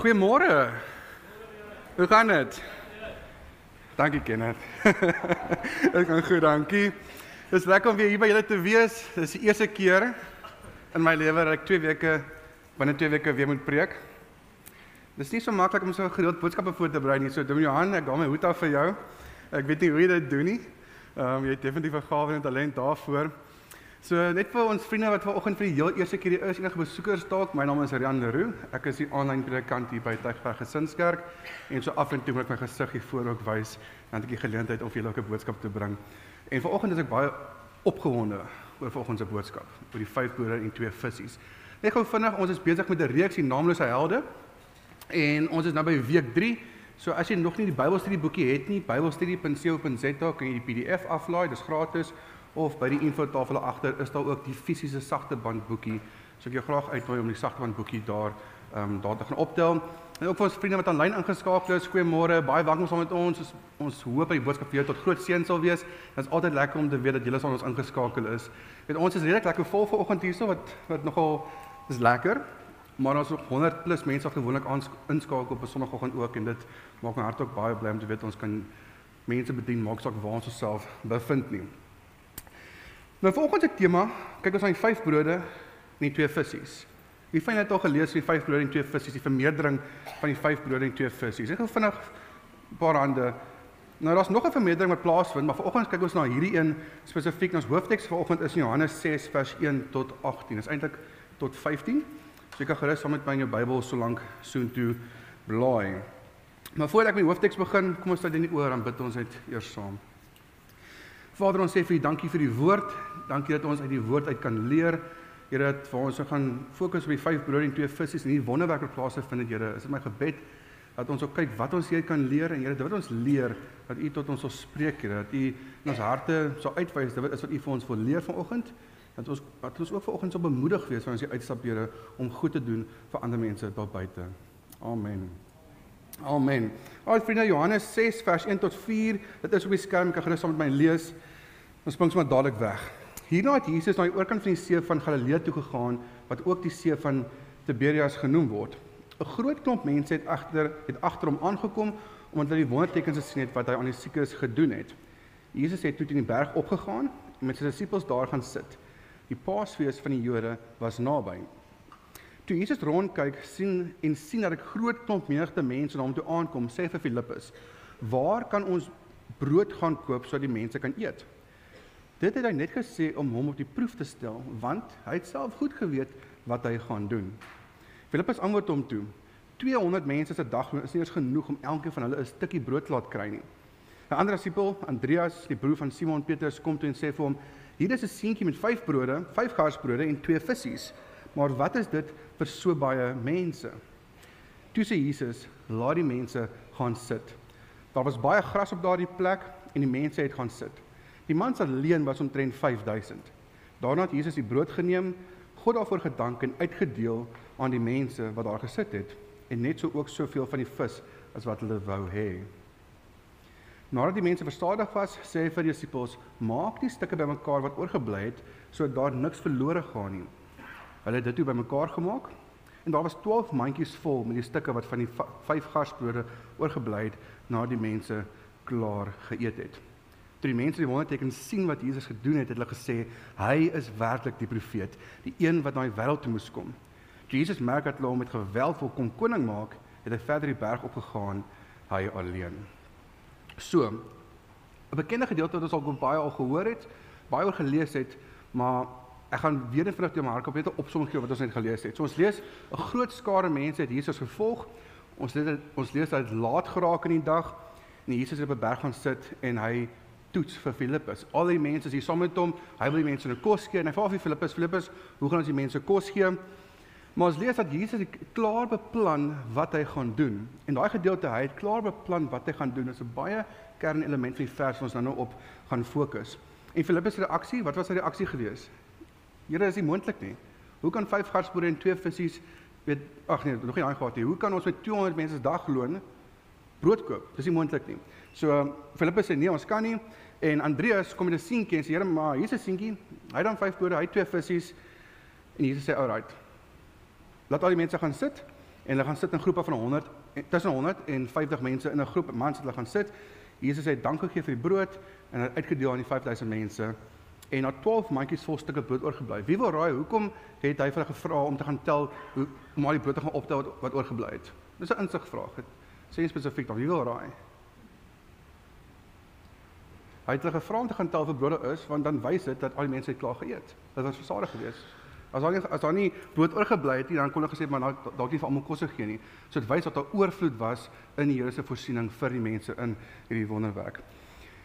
Goeiemôre. Hoe gaan dit? Dankie Kenneth. Dit gaan goed, dankie. Dis lekker om weer hier by julle te wees. Dis die eerste keer in my lewe dat ek 2 weke binne 2 weke weer moet preek. Dis nie so maklik om so 'n gereeld boodskappe voor te berei nie. So Dominee Johan, ek gaan my hoed af vir jou. Ek weet nie hoe jy dit doen nie. Ehm um, jy het definitief 'n gawe en talent daarvoor. So net vir ons vriende wat vanoggend vir die heel eerste keer hier is, enige besoekers dalk. My naam is Rian Leroux. Ek is die aanlyn predikant hier by Tygerberg Gesinskerk en so af en toe moet ek my gesig hier voor ook wys, dan het ek die geleentheid om vir julle 'n boodskap te bring. En vanoggend is ek baie opgewonde oor vanoggend se boodskap, oor die vyf broere en twee visse. Net gou vinnig, ons is besig met 'n reeks die naamlose helde. En ons is nou by week 3. So as jy nog nie die Bybelstudie boekie het nie, bybelstudie.co.za kan jy die PDF aflaai, dis gratis of by die infotafel agter is daar ook die fisiese sagte band boekie. So ek jou graag uitnooi om die sagte band boekie daar ehm um, daar te gaan optel. En ook vir ons vriende wat aanlyn ingeskakel is, goeiemôre, baie welkom saam met ons. ons. Ons hoop dat die boodskap vir jou tot groot seën sal wees. Dit is altyd lekker om te weet dat julle saam ons ingeskakel is. Weet ons is redelik lekker vol vanoggend hierso wat wat nogal is lekker. Maar ons het 100 plus mense wat gewoonlik inskakel op 'n sonoggend ook en dit maak my hart ook baie bly om te weet ons kan mense bedien maak saak waar ons osself bevind nie. Nou volgens die tema, kyk ons na die vyf brode en die twee visse. Wie fyn het al gelees die vyf brode en twee visse, die vermeerdering van die vyf brode en twee visse. Ek gou vinnig 'n paar hande. Nou daar's nog 'n vermeerdering wat plaasvind, maar vanoggend kyk ons na hierdie een spesifiek. Ons hoofteks vanoggend is Johannes 6 vers 1 tot 18. Dit is eintlik tot 15. So jy kan gerus saam met my in jou Bybel so lank soontoe blaai. Maar voordat ek met die hoofteks begin, kom ons stel dit nie oor dan bid ons net eers saam. Vader, ons sê vir U dankie vir die woord. Dankie dat ons uit die woord uit kan leer. Here, dat vir ons gaan fokus op die vyf brood en twee visse en hier wonderwerke plase vind dit, Here. Is dit my gebed dat ons ook kyk wat ons hier kan leer en Here, dit wat ons leer dat U tot ons sal spreek, Here, dat U in ons harte sal uitwys dit is wat U vir ons wil leer vanoggend. Dat ons dat ons ook vanoggend sal bemoedig wees wanneer ons uitstap, Here, om goed te doen vir ander mense daar buite. Amen. Amen. Al vriende Johannes 6 vers 1 tot 4. Dit is op die skerm, gaan gerus saam met my lees. Ons spring sommer dadelik weg. Hierna het Jesus na die oorkant van die see van Galilea toe gegaan wat ook die see van Tiberias genoem word. 'n Groot klomp mense het agter het agter hom aangekom omdat hulle die wondertekens gesien het wat hy aan die siekes gedoen het. Jesus het toe teen die berg opgegaan en met sy disippels daar gaan sit. Die Paasfees van die Jode was naby. Toe Jesus rondkyk sien en sien dat 'n groot klomp menigte mense na hom toe aankom, sê vir Filippus: "Waar kan ons brood gaan koop sodat die mense kan eet?" Dit het hy net gesê om hom op die proef te stel, want hy het self goed geweet wat hy gaan doen. Filippus antwoord hom toe: 200 mense se dag is nie eens genoeg om elkeen van hulle 'n stukkie brood laat kry nie. 'n Ander disipel, Andreas, die broer van Simon Petrus, kom toe en sê vir hom: "Hier is 'n seentjie met 5 brode, 5 garsbrode en 2 visse. Maar wat is dit vir so baie mense?" Toe sê Jesus: "Laat die mense gaan sit." Daar was baie gras op daardie plek en die mense het gaan sit. Die man se leen was omtrent 5000. Daarna het Jesus die brood geneem, God daarvoor gedank en uitgedeel aan die mense wat daar gesit het en net so ook soveel van die vis as wat hulle wou hê. Nadat die mense verstadig was, sê hy vir die disippels: "Maak die stukke bymekaar wat oorgebly het, sodat daar niks verlore gaan nie." Hulle het dit toe bymekaar gemaak en daar was 12 mandjies vol met die stukke wat van die 5 garsbrode oorgebly het nadat die mense klaar geëet het. Toe die mense die wonderteken sien wat Jesus gedoen het, het hulle gesê hy is werklik die profeet, die een wat na die wêreld toe moes kom. Toe Jesus merk dat hulle hom met geweld wil kom koning maak, het hy verder die berg opgegaan, hy alleen. So, 'n bekende gedeelte wat ons al baie al gehoor het, baie oor gelees het, maar ek gaan weer net vinnig te maak op net 'n opsomming gee wat ons net gelees het. So ons lees 'n groot skare mense het Jesus gevolg. Ons lees ons lees dat dit laat geraak in die dag en Jesus het op 'n berg gaan sit en hy toets vir Filippus. Al die mense is hier saam met hom. Hy wil die mense 'n kos gee en hy vra vir Filippus, Filippus, hoe gaan ons die mense kos gee? Maar ons lees dat Jesus klaar beplan wat hy gaan doen. En daai gedeelte, hy het klaar beplan wat hy gaan doen. Dit is 'n baie kernelement van die vers wat ons nou nou op gaan fokus. En Filippus se reaksie, wat was sy reaksie gewees? Here, is nie moontlik nie. Hoe kan 5 garsboere en 2 visse weet ag nee, nog nie aangehad nie. Hoe kan ons met 200 mense se dagloon brood koop? Dis nie moontlik nie. So Filippus sê nee, ons kan nie. En Andreas kom met 'n seentjie en sê Here, maar hier's 'n seentjie. Hy het dan 5 brode, hy het 2 visse. En Jesus sê, "Alright. Laat al die mense gaan sit en hulle gaan sit in groepe van 100 tussen 100 en 50 mense in 'n groep mans het hulle gaan sit. Jesus het dank gegee vir die brood en het uitgedeel aan die 5000 mense en na 12 mandjies vol stukke brood oorgebly. Wie wil raai hoekom het hy hulle gevra om te gaan tel hoe om al die brood te gaan optel wat, wat oorgebly het? Dis 'n insigvraag. Sê spesifiek dan wie wil raai? Hy het hulle gevra om te gaan tel vir brode is want dan wys dit dat al die mense het klaar geëet. Dit was versadig geweest. As daar nie as daar nie brood oorgebly het nie, dan kon hulle gesê maar dalk dalk nie vir almal kos gegee nie. So dit wys dat daar oorvloed was in die Here se voorsiening vir die mense in hierdie wonderwerk.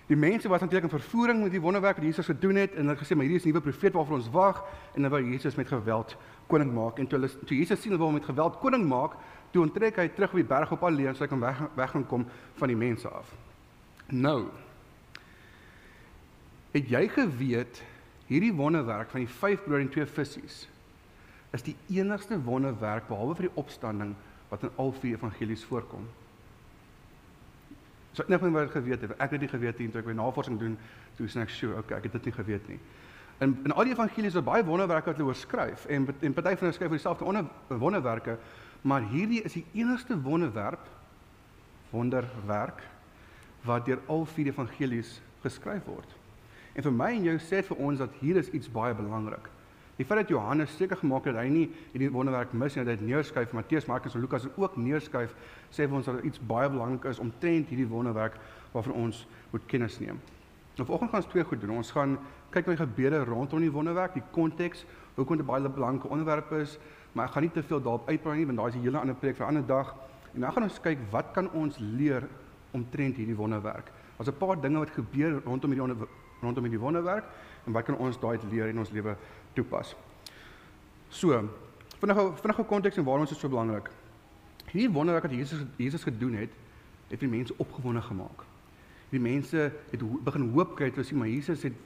Die mense was natuurlik in vervoering met die wonderwerk wat Jesus gedoen het en hulle gesê maar hierdie is 'n nuwe profeet waarvoor ons wag en hulle wou Jesus met geweld koning maak en toe hulle toe Jesus sien hulle wil met geweld koning maak, toe onttrek hy terug op die berg op alleen sodat hy kan weg weg gaan kom van die mense af. Nou. Het jy geweet Hierdie wonderwerk van die 5 brood en 2 visse is die enigste wonderwerk behalwe vir die opstanding wat in al vier evangelies voorkom. So ek net net geweet het, ek het dit geweet toe ek my navorsing doen, toe sê ek, "Sjoe, okay, ek het dit nie geweet nie." In in al die evangelies daar baie wonderwerke wat hulle oorskryf en en party van hulle skryf oor dieselfde onder wonderwerke, maar hierdie is die enigste wonderwerk wonderwerk wat deur al vier evangelies geskryf word. En vir my en jou sê dit vir ons dat hier is iets baie belangrik. Die feit dat Johannes seker gemaak het dat hy nie hierdie wonderwerk mis nie, dat hy dit neerskryf, Matteus, Markus en Lukas ook neerskryf, sê vir ons dat iets baie belangrik is om tent hierdie wonderwerk waarvan ons moet kennis neem. Nou vanoggend gaan ons twee goed doen. Ons gaan kyk na die gebeure rondom die wonderwerk, die konteks, hoekom dit baie belangrike onderwerp is, maar ek gaan nie te veel daarop uitbrei nie want daai is 'n hele ander preek vir 'n ander dag. En dan gaan ons kyk wat kan ons leer omtrent hierdie wonderwerk. Daar's 'n paar dinge wat gebeur rondom hierdie rondom hierdie wonderwerk en wat kan ons daai leer in ons lewe toepas. So, vinnige vinnige konteks en waarom is dit so belangrik? Hierdie wonderwerk wat Jesus Jesus gedoen het, het die mense opgewonde gemaak. Die mense het begin hoop kry toe sien maar Jesus het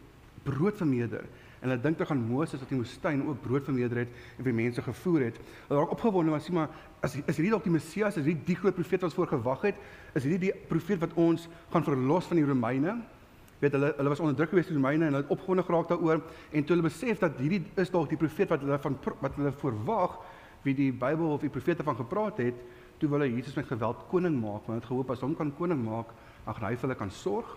brood vermeerder en hulle dink terug aan Moses wat in die woestyn ook brood vermeerder het en vir mense gevoer het. Hulle raak opgewonde maar sien maar as is hierdie dalk die Messias, is hierdie die groot profeet wat ons voor gewag het? Is hierdie die profeet wat ons gaan verlos van die Romeine? Weet hulle hulle was onder druk gewees deur die Romeine en hulle het opgewonde geraak daaroor en toe hulle besef dat hierdie is dalk die profeet wat hulle van wat hulle verwag wie die Bybel of die profete van gepraat het toe hulle Jesus met geweld koning maak want het gehoop as hom kan koning maak dan gaan hy vir hulle kan sorg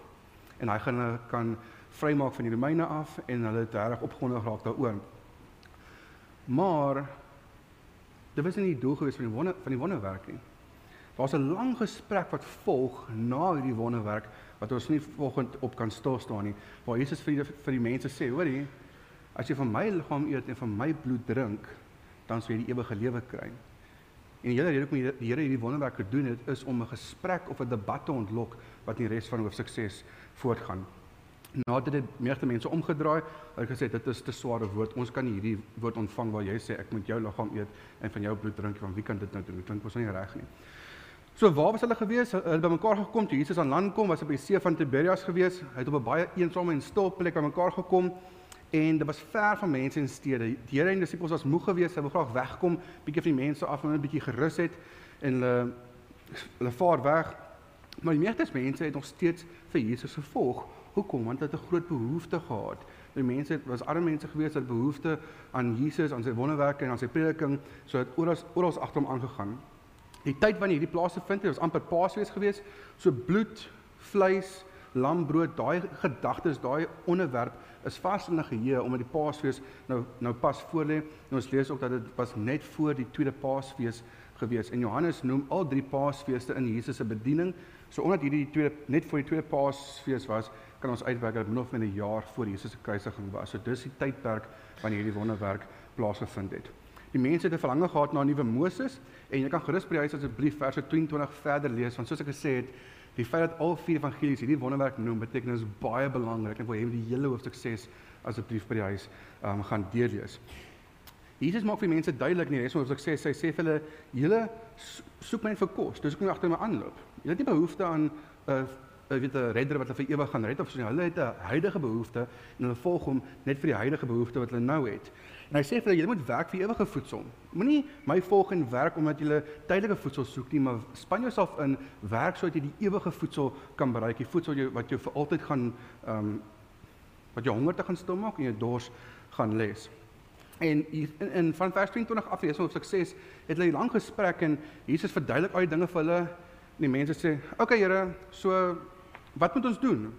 en hy gaan hulle kan vrymaak van die Romeine af en hulle het reg opgewonde geraak daaroor. Maar dit was nie die doel gewees van die wonder van die wonderwerk nie daar's 'n lang gesprek wat volg na hierdie wonderwerk wat ons nie volgend op kan stil staan nie waar Jesus vir die, vir die mense sê hoorie as jy van my liggaam eet en van my bloed drink dan sal jy die ewige lewe kry. En die hele rede hoekom die Here hierdie wonderwerk gedoen het is om 'n gesprek of 'n debat te ontlok wat in die res van hoofstuk 6 voortgaan. Nadat dit meeste mense omgedraai het gesê dit is te sware woord. Ons kan nie hierdie woord ontvang waar jy sê ek moet jou liggaam eet en van jou bloed drink want wie kan dit nou doen? Dit klink mos nie reg nie So waar was hulle gewees? Hulle bymekaar gekom toe Jesus aan land kom, was op die see van Tiberias gewees. Hy het op 'n baie eensame en stil plek bymekaar gekom en dit was ver van mense en stede. Die Here en die disippels was moeg geweest. Hulle wou graag wegkom, bietjie van die mense af en 'n bietjie gerus het en hulle hulle vaar weg. Maar die meeste mense het nog steeds vir Jesus gevolg. Hoekom? Want hulle het 'n groot behoefte gehad. Die mense het was arme mense geweest wat behoefte aan Jesus, aan sy wonderwerke en aan sy prediking, so het oral oral agter hom aangegaan. Die tyd wanneer hierdie plase vind, was amper Paasfees geweest. So bloed, vleis, lambrood, daai gedagtes, daai onderwerp is vas in 'n geheue omdat die Paasfees nou nou pas voor lê. Nou ons lees ook dat dit was net voor die tweede Paasfees gewees. En Johannes noem al drie Paasfeeste in Jesus se bediening. So omdat hierdie tweede net voor die tweede Paasfees was, kan ons uitwerk dat min of meer 'n jaar voor Jesus se kruisiging was. So dis die tydperk wanneer hierdie wonderwerk plaasgevind het. Die mense het 'n verlange gehad na 'n nuwe Moses en jy kan gerus by die huis asseblief verse 22 verder lees want soos ek gesê het, die feit dat al vier evangelies hierdie wonderwerk noem, beteken is baie belangrik en wil hê die hele hoofstuk 6 asseblief by die huis um, gaan deurlees. Jesus maak vir mense duidelik in die res van hoofstuk 6, hy sê vir hulle, julle soek my vir kos, dis hoekom jy agter my aanloop. Jy het nie behoefte aan 'n uh, uh, weet 'n redder wat hulle vir ewig gaan red of so nie. Hulle het 'n huidige behoefte en hulle volg hom net vir die huidige behoefte wat hulle nou het. En hy sê vir hulle jy moet werk vir ewige voedsel. Moenie my volg en werk omdat jy tydelike voedsel soek nie, maar span jouself in werk sodat jy die ewige voedsel kan bereik, die voedsel jy, wat jou vir altyd gaan ehm um, wat jou honger te gaan stil maak en jou dors gaan les. En hier in, in van vers 22 af lees ons hoofstuk 6 het hulle 'n lang gesprek en Jesus verduidelik al die dinge vir hulle. En die mense sê: "Oké okay, Here, so wat moet ons doen?"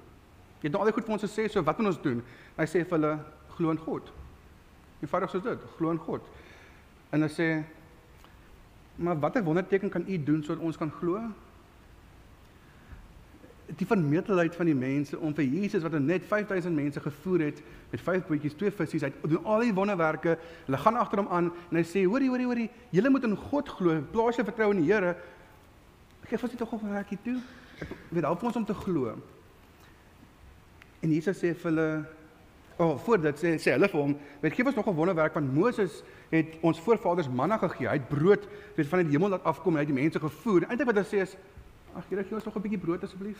Jy het nou al die goed vir ons gesê, so wat moet ons doen? Hy sê vir hulle: "Glo in God." Eenvoudig soos dit, glo in God. En hy sê: "Maar watter wonderteken kan u doen sodat ons kan glo?" die vermetelheid van die mense om vir Jesus wat net 5000 mense gevoer het met vyf broodjies, twee visse, hy doen al die wonderwerke. Hulle gaan agter hom aan en hy sê: "Hoorie, hoorie, hoorie, julle moet in God glo. Plaas jou vertroue in die Here." Gee vir ons tog 'n werkie toe. Ek weet help ons om te glo. En Jesus sê vir hulle oh, voor dit sê sê hulle vir hom, weet gee ons nog 'n wonderwerk want Moses het ons voorvaders manna gegee. Hy het brood weet van die hemel laat afkom en hy het die mense gevoer. Eintlik wat hy sê is Ag, Here, gee ons nog 'n bietjie brood asseblief.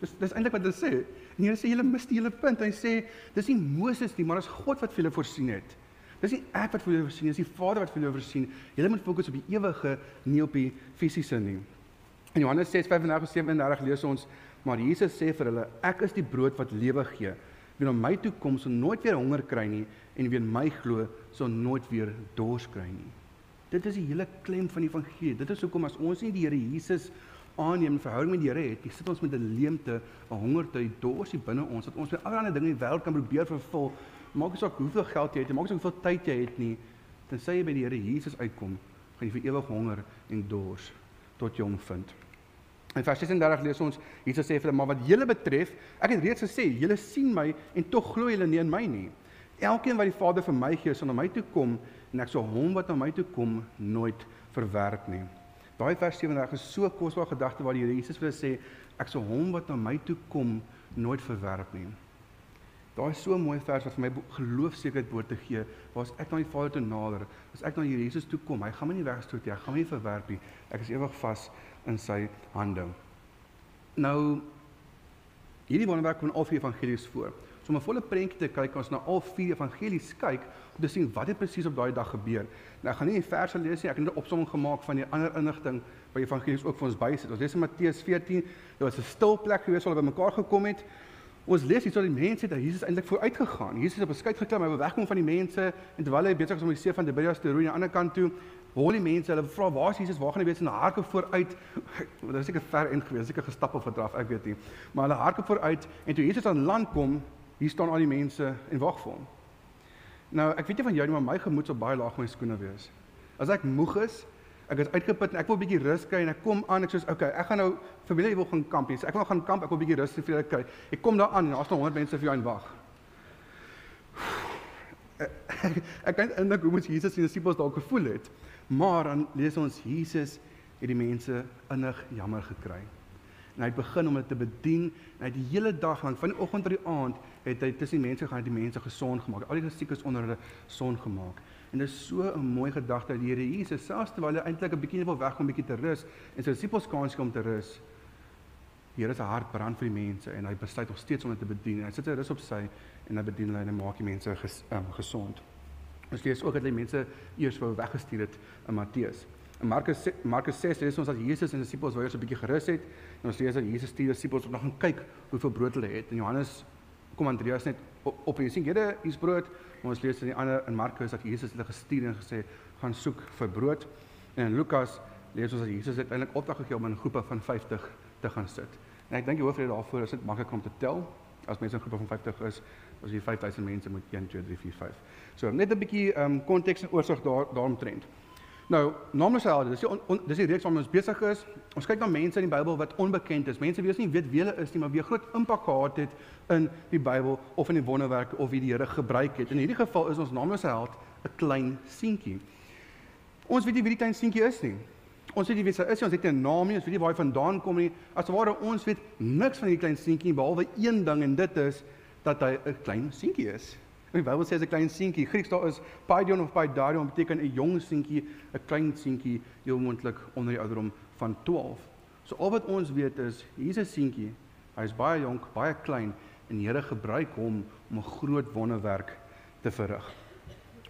Dis dis eintlik wat hy sê. En Here sê julle mis die hele punt. Hy sê dis nie Moses nie, maar dis God wat vir julle voorsien het. Dis nie ek wat vir julle voorsien, dis die Vader wat vir julle voorsien. Julle moet fokus op die ewige, nie op die fisiese nie. In Johannes 6:35-37 lees ons, maar Jesus sê vir hulle, ek is die brood wat lewe gee. Wie na my toe kom, sal nooit weer honger kry nie en wie in my glo, sal nooit weer dors kry nie. Dit is die hele klem van die evangelie. Dit is hoekom as ons nie die Here Jesus aanneem en verhouding met die Here het, jy sit ons met 'n leemte, 'n hongerte, 'n dorsie binne ons dat ons met allerlei dinge in die wêreld kan probeer vervul. Maak nie saak hoeveel geld jy het, maak nie saak hoeveel tyd jy het nie, tensy jy by die Here Jesus uitkom, gaan jy vir ewig honger en dors tot jy hom vind. In vers 36 lees ons Jesus sê vir hulle, "Maar wat julle betref, ek het reeds gesê, julle sien my en tog glo julle nie in my nie. Elkeen wat die Vader vir my gee, sal na my toe kom en ek sal hom wat na my toe kom nooit verwerp nie." Daai vers 37 is so kosbare gedagte waar die Here Jesus vir hulle sê ek sal hom wat na my toe kom nooit verwerp nie. Daai is so 'n mooi vers wat vir my geloofsekerheid behoort te gee. Waar ek na die Vader toe nader, as ek na Jesus toe kom, hy gaan my nie wegstoot nie, hy gaan my nie verwerp nie. Ek is ewig vas in sy hande. Nou hierdie wonderwerk kom al vier evangelies voor. So om 'n volle prentjie te kyk, ons na al vier evangelies kyk om te sien wat het presies op daai dag gebeur. Nou ek gaan nie die verse lees nie, ek het 'n opsomming gemaak van die ander inligting by evangelies ook vir ons bysit. Ons lees in Matteus 14, dit was 'n stil plek gewees waar hulle bymekaar gekom het. Ons lees hier dat die mense het Jesus eintlik vooruit gegaan. Jesus het op 'n skei geklim, hy wou wegkom van die mense en terwyl hy besig was om die see van Tiberias te roei aan die ander kant toe, hoor die mense, hulle vra waar is Jesus? Waar gaan hy wees? En hardloop vooruit. Dit is seker ver en gewees, seker gestap of gedraf, ek weet nie. Maar hulle hardloop vooruit en toe Jesus aan land kom, hier staan al die mense en wag vir hom. Nou, ek weet nie van jou nie, maar my gemoed sal baie laag my skoene wees. As ek moeg is, ek is uitgeput en ek wil 'n bietjie rus kry en ek kom aan ek sê, "Oké, ek gaan nou familie wil gaan kamp hier. So ek wil gaan kamp, ek wil 'n bietjie rus en vrede kry." Ek kom daar aan en daar's nog 100 mense vir jou en wag. Ek kan indink hoe moet Jesus se disippels dalk gevoel het. Maar dan lees ons Jesus het die mense innig jammer gekry en hy het begin om dit te bedien en hy het die hele dag lank van die oggend tot die aand het hy tussen die mense gegaan en die mense gesond gemaak. Al die siekes onder hulle son gemaak. En dit is so 'n mooi gedagte dat die Here Jesus selfs terwyl hy eintlik 'n bietjie wil wegkom 'n bietjie te rus en sy disippels kans gee om te rus. Die Here se hart brand vir die mense en hy besluit nog steeds om dit te bedien. Hy sit sy rus op sy en hy bedien hulle en hy maak die mense ges, um, gesond. Ons lees ook dat hy mense eers wou weggestuur het in Matteus. In Markus Markus 6 lees ons dat Jesus en sy disippels wou eers 'n bietjie gerus het en ons lees dat Jesus stuur disippels om nog gaan kyk hoeveel brood hulle het. En Johannes kom Andreas net op, op en sien julle hier's brood. Maar ons lees in die ander in Markus dat Jesus hulle gestuur en gesê gaan soek vir brood. En in Lukas lees ons dat Jesus uiteindelik opdrag gegee om in groepe van 50 te gaan sit. En ek dink die hoofrede daarvoor is dit maklik om te tel. As mense in groepe van 50 is, as jy 5000 mense moet 1 2 3 4 5. So net 'n bietjie ehm um, konteks en oorsig daar daaromtrent. Nou, naamlik sê dis die on, on, dis die reeks waarmee ons besig is. Ons kyk na mense in die Bybel wat onbekend is. Mense wie ons nie weet wie hulle is nie, maar wie groot impak gehad het in die Bybel of in die wonderwerke of wie die Here gebruik het. In hierdie geval is ons naamlik se held 'n klein seentjie. Ons weet nie wie die klein seentjie is nie. Ons weet nie wie hy is nie. Ons het 'n naam nie. Ons weet nie waar hy vandaan kom nie. Asware ons weet niks van hierdie klein seentjie behalwe een ding en dit is dat hy 'n klein seentjie is. In die Bybel sê as 'n klein seentjie, Grieks daar is paidion of paidarion beteken 'n jong seentjie, 'n klein seentjie, heel moontlik onder die ouderdom van 12. So al wat ons weet is hier's 'n seentjie. Hy's baie jonk, baie klein en die Here gebruik hom om 'n groot wonderwerk te verrig.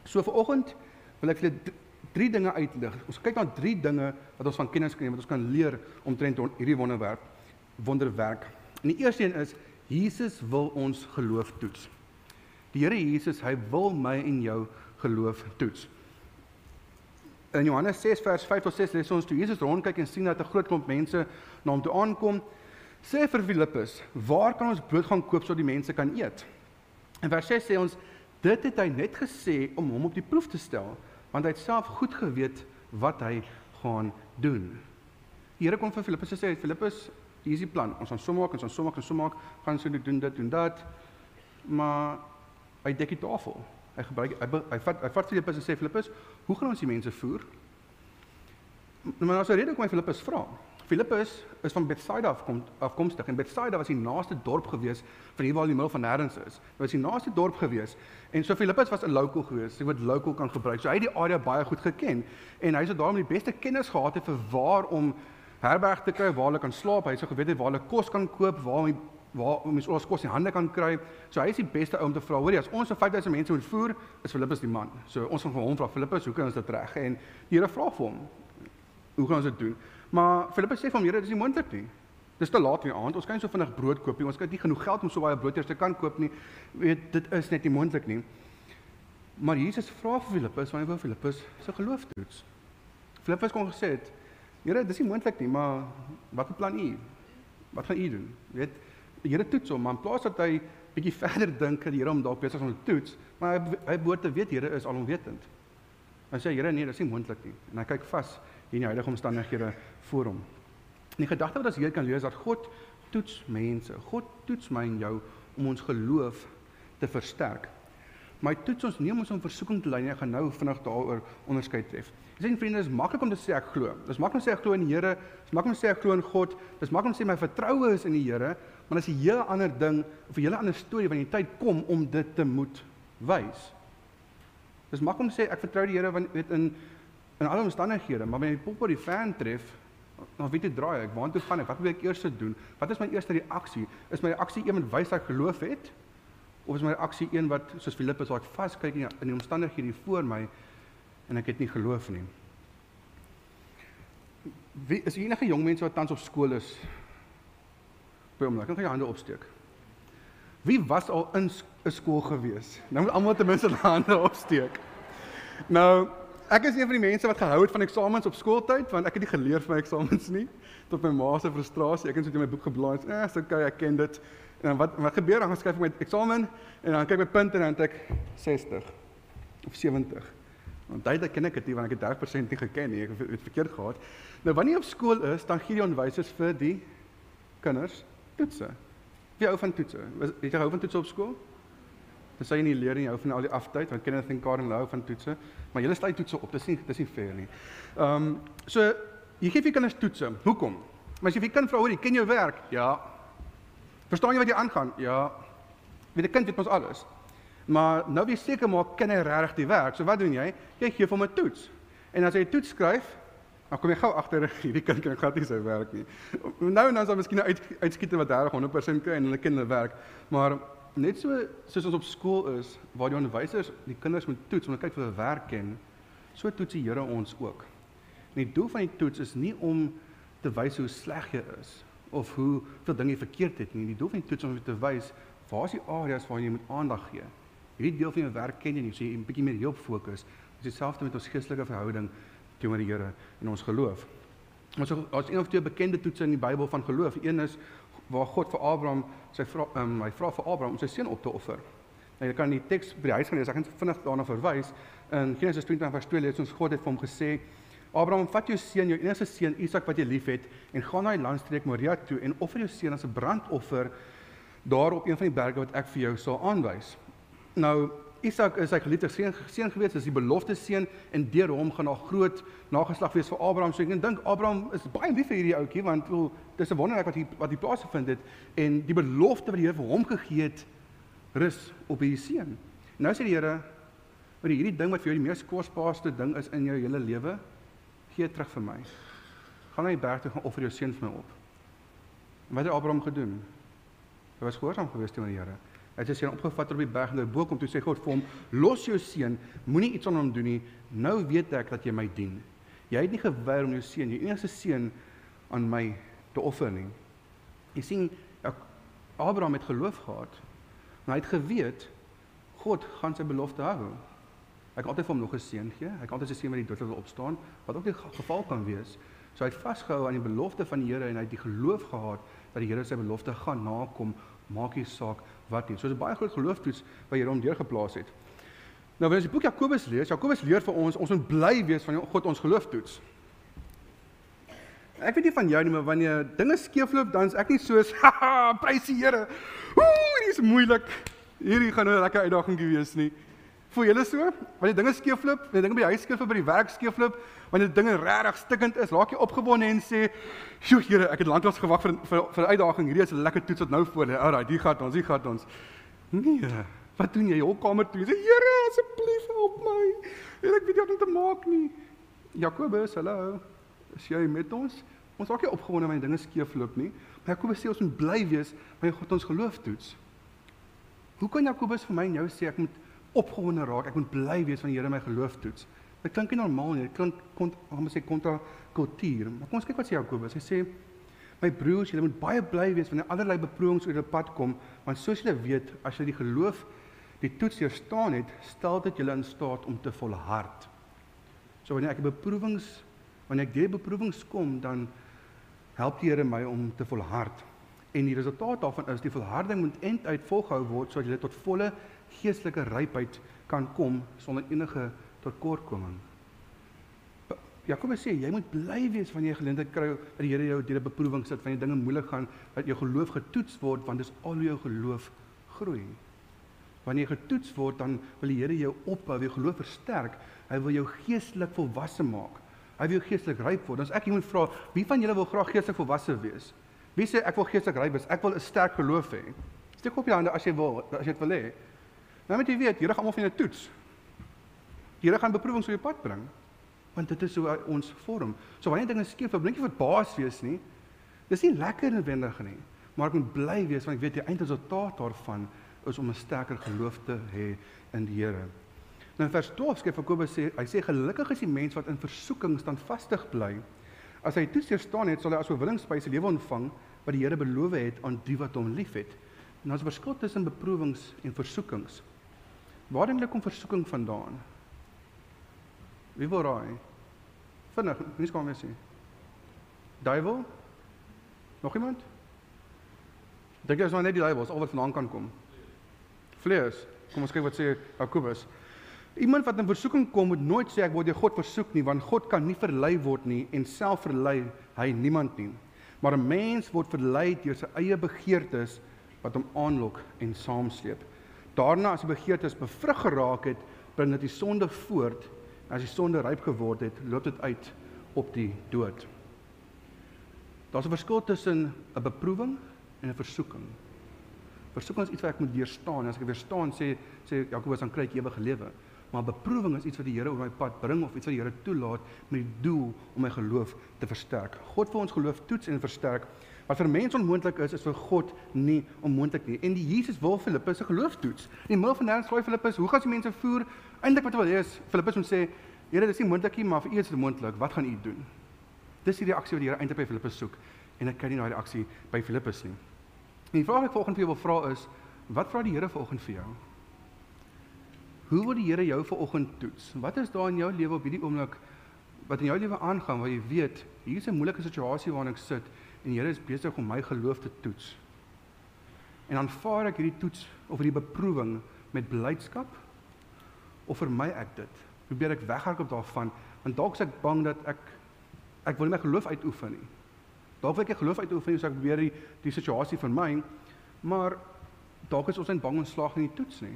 So vir oggend wil ek vir julle drie dinge uitlig. Ons kyk na drie dinge wat ons van kennis kan neem, wat ons kan leer omtrent hierdie wonderwerk, wonderwerk. En die eerste een is Jesus wil ons geloof toets. Die Here Jesus, hy wil my en jou geloof toets. In Johannes 6 vers 5 tot 6 lees ons toe Jesus rondkyk en sien dat 'n groot klomp mense na hom toe aankom, sê vir Filippus: "Waar kan ons brood gaan koop sodat die mense kan eet?" In vers 6 sê ons: "Dit het hy net gesê om hom op die proef te stel, want hy het self goed geweet wat hy gaan doen." Die Here kom vir Filippus en sê: "Filippus, hier is die plan. Ons gaan som maak, ons gaan som maak, ons som maak, gaan so doen dit, doen dat." Maar hy dek die tafel. Hy gebruik hy, hy vat hy vat Filippus en sê Filippus, "Hoe gaan ons die mense voer?" Maar as 'n rede kom hy Filippus vra. Filippus is van Bethsaida afkom afkomstig en Bethsaida was die naaste dorp gewees van hier waar die middel van nêrens is. Dit was die naaste dorp gewees en so Filippus was 'n local gewees. Hy word local kan gebruik. So hy het die area baie goed geken en hy het daarom die beste kennis gehad het vir waar om herberg te kry, waar hulle kan slaap. Hy het so geweet waar hulle kos kan koop, waar om waar om ons kos in hande kan kry. So hy is die beste ou om te vra. Hoorie, as ons 5000 mense moet voer, is Filippus die man. So ons gaan vir hom vra, Filippus, hoe kan ons dit reg? En die Here vra vir hom, hoe gaan ons dit doen? Maar Filippus sê vir hom, Here, dis nie moontlik nie. Dis te laat in die aand. Ons kan nie so vinnig brood koop nie. Ons het nie genoeg geld om so baie brood eers te kan koop nie. Weet, dit is net nie moontlik nie. Maar Jesus vra vir Filippus, wanneer wou Filippus se geloof toets? Filippus kon gesê het, Here, dis nie moontlik nie, maar wat beplan u? Wat gaan u doen? Weet, die Here toets hom, maar in plaas dat hy bietjie verder dink dat die Here hom dalk besig om te toets, maar hy hy behoort te weet Here is alomwetend. Hy sê Here, nee, dis nie moontlik nie. En hy kyk vas in die huidige omstandighede voor hom. En die gedagte wat ons hier kan lees dat God toets mense. God toets my en jou om ons geloof te versterk. Maar toets ons nie om ons in versoeking te lei nie. Ek gaan nou vinnig daaroor onderskeid tref. Sien vriende, is maklik om te sê ek glo. Dit is maklik om te sê ek glo in die Here. Dit is maklik om te sê ek glo in God. Dit is maklik om te sê my vertroue is in die Here, maar dit is 'n hele ander ding of 'n hele ander storie wanneer die tyd kom om dit te moet wys. Dit is maklik om te sê ek vertrou die Here want weet in in alle omstandighede, maar wanneer die pop op die fan tref, dan weet jy draai ek, waartoe gaan ek? Wat moet ek eers doen? Wat is my eerste reaksie? Is my reaksie wat wys ek geloof het? Of is my reaksie een wat soos Filippus ek vaskyk in die, in die omstandighede voor my en ek het nie geloof nie. Wie is enige jong mense wat tans op skool is? By hom, kan jy hande opsteek. Wie was al in 'n skool gewees? Nou moet almal ten minste hande opsteek. Nou, ek is een van die mense wat gehou het van eksamens op skooltyd want ek het nie geleer vir my eksamens nie tot my ma se frustrasie. Ek het net in my boek geblaai. Eh, so okay, ek ken dit. En wat wat gebeur dan? Ek skryf my eksamen en dan kyk my punte en dan het ek 60 of 70. Want duidelik ken ek dit nie want ek het 30% nie geken nie. Ek het dit verkeerd gehad. Nou wanneer jy op skool is, dan gee die onderwysers vir die kinders toetse. Wie hou van toetse? Het jy hou van toetse op skool? Dan sê jy nie leer nie, jy hou van al die aftyd want Kenneth en Karen hou van toetse, maar julle stel toetse op. Dis nie dis nie fair nie. Ehm um, so jy gee vir kinders toetse. Hoekom? Maar as jy vir kind vra, hoor jy ken jou werk? Ja. Verstaan jy wat jy aangaan? Ja. Wie die kind weet mos alles. Maar nou wie seker maak ken hy regtig die werk. So wat doen jy? Jy gee hom 'n toets. En as hy 'n toets skryf, dan kom jy gou agter hierdie kind kan glad nie sy werk nie. Nou en dan sal miskien uit uitskiet wat 30 100% kry en hulle hulle werk. Maar net so soos ons op skool is waar die onderwysers die kinders moet toets om te kyk of hulle werk ken, so toets die Here ons ook. En die doel van die toets is nie om te wys hoe sleg jy is of hoe veel dinge verkeerd het nie. Die doel van die toets is om te wys waar is die areas waar jy moet aandag gee. Hierdie deel van jou werk ken jy nie, so jy 'n bietjie meer hierop fokus. Dit is dieselfde met ons geestelike verhouding teenoor die Here en ons geloof. Ons ons een of twee bekende toetse in die Bybel van geloof. Een is waar God vir Abraham sy vra um, hy vra vir Abraham om sy seun op te offer. Nou jy kan die teks by die huis gaan lees. Ek gaan vinnig daarna verwys. In Genesis 20 vers 2 lees ons God het vir hom gesê: "Abraham, vat jou seun, jou enigste seun Isak wat jy liefhet, en gaan na die landstreek Moria toe en offer jou seun as 'n brandoffer daar op een van die berge wat ek vir jou sal aanwys." Nou Isak is sy geliefde seun seun gewees, is die belofte seun en deur hom gaan daar groot nageslag wees vir Abraham. So ek dink Abraham is baie lief vir hierdie ouetjie want wel dis 'n wonderwerk wat hier wat hier plaasgevind het en die belofte wat die Here vir hom gegee het rus op hierdie seun. Nou sê die Here oor hierdie ding wat vir jou die mees kosbaarste ding is in jou hele lewe, gee terug vir my. Gaan na die berg toe gaan offer jou seun vir my op. En wat het Abraham gedoen? Hy was gehoorsaam geweest teenoor die Here. Hy het sy seun opgevat op die berg en daarbo kom toe sê God vir hom: "Los jou seun, moenie iets aan hom doen nie. Nou weet ek dat jy my dien. Jy het nie geweier om jou seun, jou enigste seun aan my te offer nie." Jy sien, Abraham het geloof gehad. Maar hy het geweet God gaan sy belofte hou. Hy kan altyd vir hom nog 'n seën gee. Hy kan altyd seën wat die dood wil opstaan, wat ook die geval kan wees. So hy het vasgehou aan die belofte van die Here en hy het die geloof gehad dat die Here sy belofte gaan nakom, maak nie saak wat nie. So dis 'n baie groot geloofstoets wat Here hom deurgeplaas het. Nou wanneer jy boek Jakobus lees, Jakobus leer vir ons ons moet bly wees van God ons geloof toets. Ek weet nie van jou nie, maar wanneer dinge skeefloop, dan is ek nie soos, haha, prys die Here. Ooh, dit is moeilik. Hierdie gaan 'n lekker uitdaging wees nie. Voel julle so? Wanneer dinge skeefloop, wanneer dinge by die huis skeefloop, by die werk skeefloop, wanneer dinge regtig stikkend is, raak jy opgewonde en sê, "Sjoe, Here, ek het lanklaas gewag vir vir vir 'n uitdaging. Hierdie is 'n lekker toets wat nou voor lê. Alraai, hier gaan ons, hier gaan ons." Nee. Wat doen jy? Jou kamer toe. Sê, "Here, asseblief help my. Here, ek weet nie wat om te maak nie." Jakobus, hallo. Is jy met ons? Ons raak nie opgewonde wanneer dinge skeefloop nie. Maar Jakobus sê ons moet bly wees wanneer God ons geloof toets. Hoe kan Jakobus vir my en jou sê ek moet opgewonde raak, ek moet bly wees wanneer die Here my geloof toets? Dit klink nie normaal nie. Dit klink kont, ons sê kontra kultuur. Maar kom ons kyk wat sê Jakobus. Hy sê My broers, julle moet baie bly wees wanneer allerlei beproewings oor julle pad kom, want soos julle weet, as jy die geloof die toets deurstaan het, stel dit julle in staat om te volhard. So wanneer ek beproewings wanneer ek deur beproewings kom, dan help die Here my om te volhard. En die resultaat daarvan is die volharding moet end uit volgehou word sodat jy tot volle geestelike rypheid kan kom sonder enige tekortkoming. Jakobus sê jy moet bly wees wanneer jy geleentheid kry dat die Here jou deur 'n beproewing sit, wanneer dinge moeilik gaan, dat jou geloof getoets word want dis al hoe jou geloof groei. Wanneer jy getoets word, dan wil die Here jou opbou, jou geloof versterk. Hy wil jou geestelik volwasse maak. Hy wil jou geestelik ryp word. Ons ek moet vra, wie van julle wil graag geestelik volwasse wees? Wie sê ek wil geestelik ryp wees? Ek wil 'n sterk geloof hê. Steek op jou hande as jy wil, as jy dit wil hê. Nou moet jy weet, Here gaan almal vir jou toets. Die Here gaan beproewings op jou pad bring. Want dit is hoe ons vorm. So wanneer dinge skeef, blink jy verbaas wees nie. Dis nie lekker noodwendig nie, maar ek moet bly wees want ek weet die eindresultaat daarvan is om 'n sterker geloof te hê in die Here. Nou in vers 12 skryf Jakobus sê hy sê gelukkig is die mens wat in versoeking standvastig bly. As hy toets staan het, sal hy as oorwinningsprys die lewe ontvang wat die Here beloof het aan die wat hom liefhet. En ons verskil tussen beproewings en versoekings. Waar dink jy kom versoeking vandaan? Wie wil raai? Vinnig, nie skam weer sê. Duiwel? Nog iemand? Dink jy is nou net die duiwel, al wat vandaan kan kom? Vlees. Kom ons kyk wat sê Jakobus. Iemand wat in versoeking kom moet nooit sê ek word deur God versoek nie, want God kan nie verlei word nie en self verlei hy niemand nie. Maar 'n mens word verlei deur sy eie begeertes wat hom aanlok en saamsleep. Daarna as die begeertes bevrug geraak het, bring dit die sonde voort. As die sonde ryp geword het, loop dit uit op die dood. Daar's 'n verskil tussen 'n beproewing en 'n versoeking. Versoeking is iets wat ek moet weerstaan. As ek weerstaan sê sê Jakobus dan kry ek ewige lewe. Maar beproewing is iets wat die Here op my pad bring of iets wat die Here toelaat met die doel om my geloof te versterk. God wil ons geloof toets en versterk. Wat vir mense onmoontlik is, is vir God nie onmoontlik nie. En die Jesus wil Filippus se geloof toets. In die middel van nêrens vra Filippus, "Hoe gaan die mense voer?" Eindelik wat hy wil hê is Filippus moet sê, "Here, dis nie moontlik nie, maar vir U is dit moontlik. Wat gaan U doen?" Dis die reaksie wat die Here eintlik by Filippus soek en ek kry nie daai reaksie by Filippus nie. En die vraag wat ek volgende vir jou wil vra is, wat vra die Here vanoggend vir jou? Hoe wil die Here jou vanoggend toets? Wat is daar in jou lewe op hierdie oomblik wat in jou lewe aangaan waar jy weet hier is 'n moeilike situasie waarin ek sit en die Here is besig om my geloof te toets? En aanvaar ek hierdie toets of hierdie beproewing met blydskap of vermy ek dit? Probeer ek weghardloop daarvan want dalk is ek bang dat ek ek wil nie my geloof uitoefen nie. Dalk wil ek nie geloof uitoefen nie, so ek probeer die die situasie vermy, maar dalk is ons net bang om slaag in die toets nie.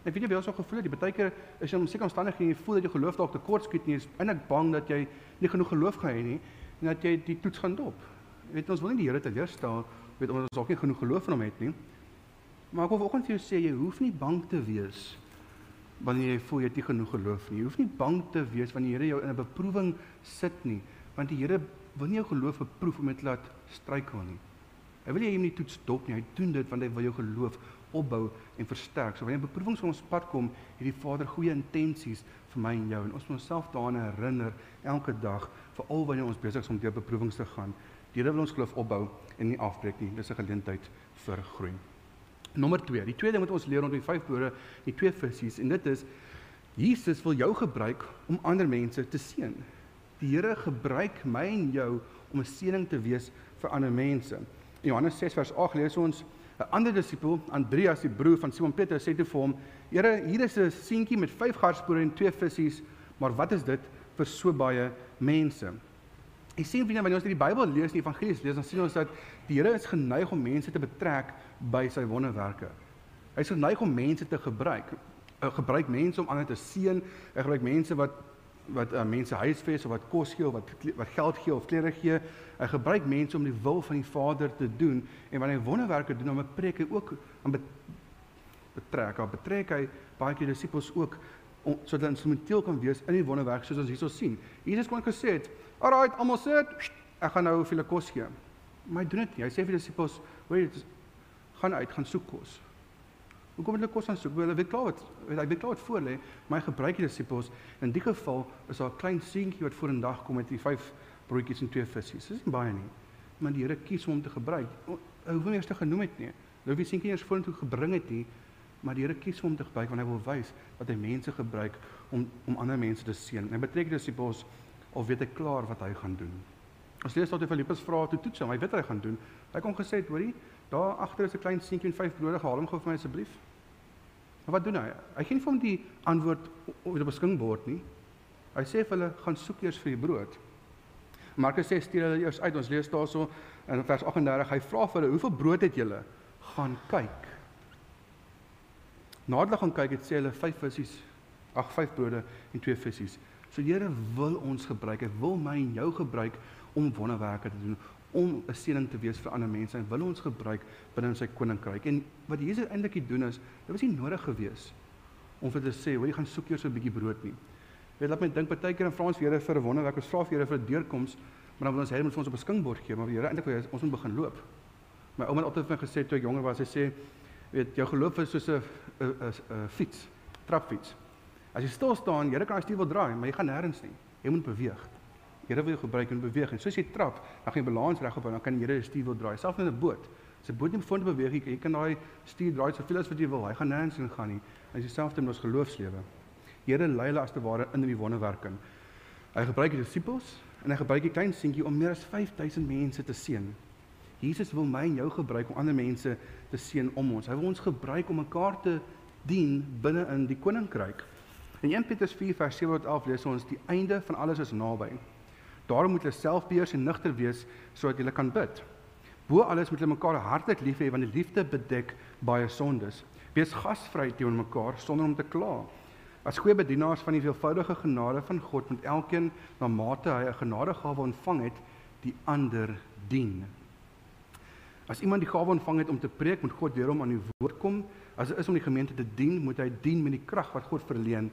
Ek weet jy wel so gevoel het, jy baie keer is jy in sekere omstandighede en jy voel dat jou geloof dalk tekort skiet nie, is eintlik bang dat jy nie genoeg geloof gaan hê nie en dat jy die toets gaan dop. Jy weet ons wil nie die Here teleurstel, weet ons dalk nie genoeg geloof in hom het nie. Maar ek wil vanoggend vir jou sê jy hoef nie bang te wees wanneer jy voel jy het nie genoeg geloof nie. Jy hoef nie bang te wees wanneer die Here jou in 'n beproewing sit nie, want die Here wil nie jou geloof beproef om dit te laat struikel nie. Hy wil jy hom nie toets dop nie. Hy doen dit want hy wil jou geloof opbou en versterk. So wanneer beproewings op ons pad kom, het die Vader goeie intensies vir my en jou en ons moet onsself daaraan herinner elke dag, veral wanneer ons besig is om deur beproewings te gaan. Die Here wil ons geloof opbou en nie afbreek nie. Dis 'n geleentheid vir groei. Nommer 2. Die tweede ding wat ons leer rondom die vyf broere, die twee visse en dit is Jesus wil jou gebruik om ander mense te seën. Die Here gebruik my en jou om 'n seëning te wees vir ander mense. Johannes 6 vers 8 lees ons 'n ander disipel, Andreas, die broer van Simon Petrus, sê toe vir hom: "Here, hier is 'n seentjie met 5 garspore en 2 visse, maar wat is dit vir so baie mense?" Ek sien vriende, wanneer ons die Bybel lees, die Evangelies lees, dan sien ons dat die Here is geneig om mense te betrek by sy wonderwerke. Hy is geneig om mense te gebruik. Hy gebruik mense om ander te seën. Hy gebruik mense wat wat uh, mense huisves of wat kos gee of wat wat geld gee of klere gee. Hy gebruik mense om die wil van die Vader te doen en wanneer hy wonderwerke doen, dan preek hy ook aan betrek. Hy betrek hy baie keer disippels ook om sodat hulle instrumenteel kan wees in die wonderwerk soos ons hierso sien. Jesus kon gesê het, "Alright, almal sit. Ek gaan nou vir julle kos gee." Maar hy doen dit nie. Hy sê vir die disippels, "Hoor, gaan uit, gaan soek kos." Hoekom het hulle kos aan soek? Hulle weet klaar wat hy weet klaar wat voor lê, maar hy gebruik die disippels. In die geval is daar 'n klein seentjie wat voor in dag kom met die vyf broodjies en twee visse. Dis nie baie nie. Maar die Here kies om hom te gebruik. Hy hoef nie eers te genoem het nie. Hulle hoef die seentjie eers vorentoe gebring het nie, maar die Here kies om hom te gebruik want hy wil wys dat hy mense gebruik om om ander mense te seën. Hy betrek die disippels of weet hy klaar wat hy gaan doen. As lees tot Filippus vra toe toets hom, hy weet wat hy gaan doen. Hy kom gesê, hoorie, daar agter is 'n klein seentjie en vyf brode, haal hom gou vir my asseblief. Maar wat doen hy? Hy gee nie vir hom die antwoord op die beskingbord nie. Hy sê vir hulle gaan soek eers vir die brood. Markus sê stuur hulle eers uit. Ons lees daarso in vers 38. Hy vra vir hulle, "Hoeveel brood het julle?" Gaan kyk. Nadat hulle gaan kyk, het sê hulle 5 visse, ag 5 brode en 2 visse. So Here wil ons gebruik. Hy wil my en jou gebruik om wonderwerke te doen, om 'n seëning te wees vir ander mense en wil ons gebruik binne in sy koninkryk. En wat Jesus eintlik hier doen is, dit was nie nodig gewees om vir te sê, "Hoor, jy gaan soek eers 'n bietjie brood nie." Weet laat my dink baie keer in Frans Here vir 'n wonderwerk, ons vra vir Here vir 'n deurkoms, maar dan wil ons hê hy moet ons op 'n skinkbord gee, maar die Here eintlik wil ons moet begin loop. My ouma het altyd vir my gesê toe ek jonger was, sy sê, "Weet, jou geloof is soos 'n 'n 'n fiets, trapfiets. As jy stil staan, Here kan hy stuur wil draai, maar jy gaan nêrens nie. Jy moet beweeg." Here wil jou gebruik in beweging. Soos jy trap, dan gaan jy balans reg op hou, dan kan die Here die stuur wil draai. Selfs in 'n boot. As 'n boot nie vorentoe beweeg nie, jy kan daai stuur draai soveel as wat jy wil. Hy gaan nêrens heen gaan nie. As dieselfde in ons geloofslewe. Here lei hulle as te ware in die wonderwerking. Hy gebruik die disippels en hy gebruik die klein seentjie om meer as 5000 mense te seën. Jesus wil my en jou gebruik om ander mense te seën om ons. Hy wil ons gebruik om mekaar te dien binne in die koninkryk. In 1 Petrus 4 vers 7 tot 11 lees ons die einde van alles is naby. Daarom moet julle selfbeheers en nugter wees sodat julle kan bid. Bo alles moet julle mekaar hartlik lief hê want die liefde bedek baie sondes. Wees gasvry teenoor mekaar sonder om te kla. As goeie bedienaars van die veelvoudige genade van God moet elkeen na mate hy 'n genadegawe ontvang het, die ander dien. As iemand die gawe ontvang het om te preek, moet God deur hom aan die woord kom. As dit is om die gemeente te dien, moet hy dien met die krag wat God verleen.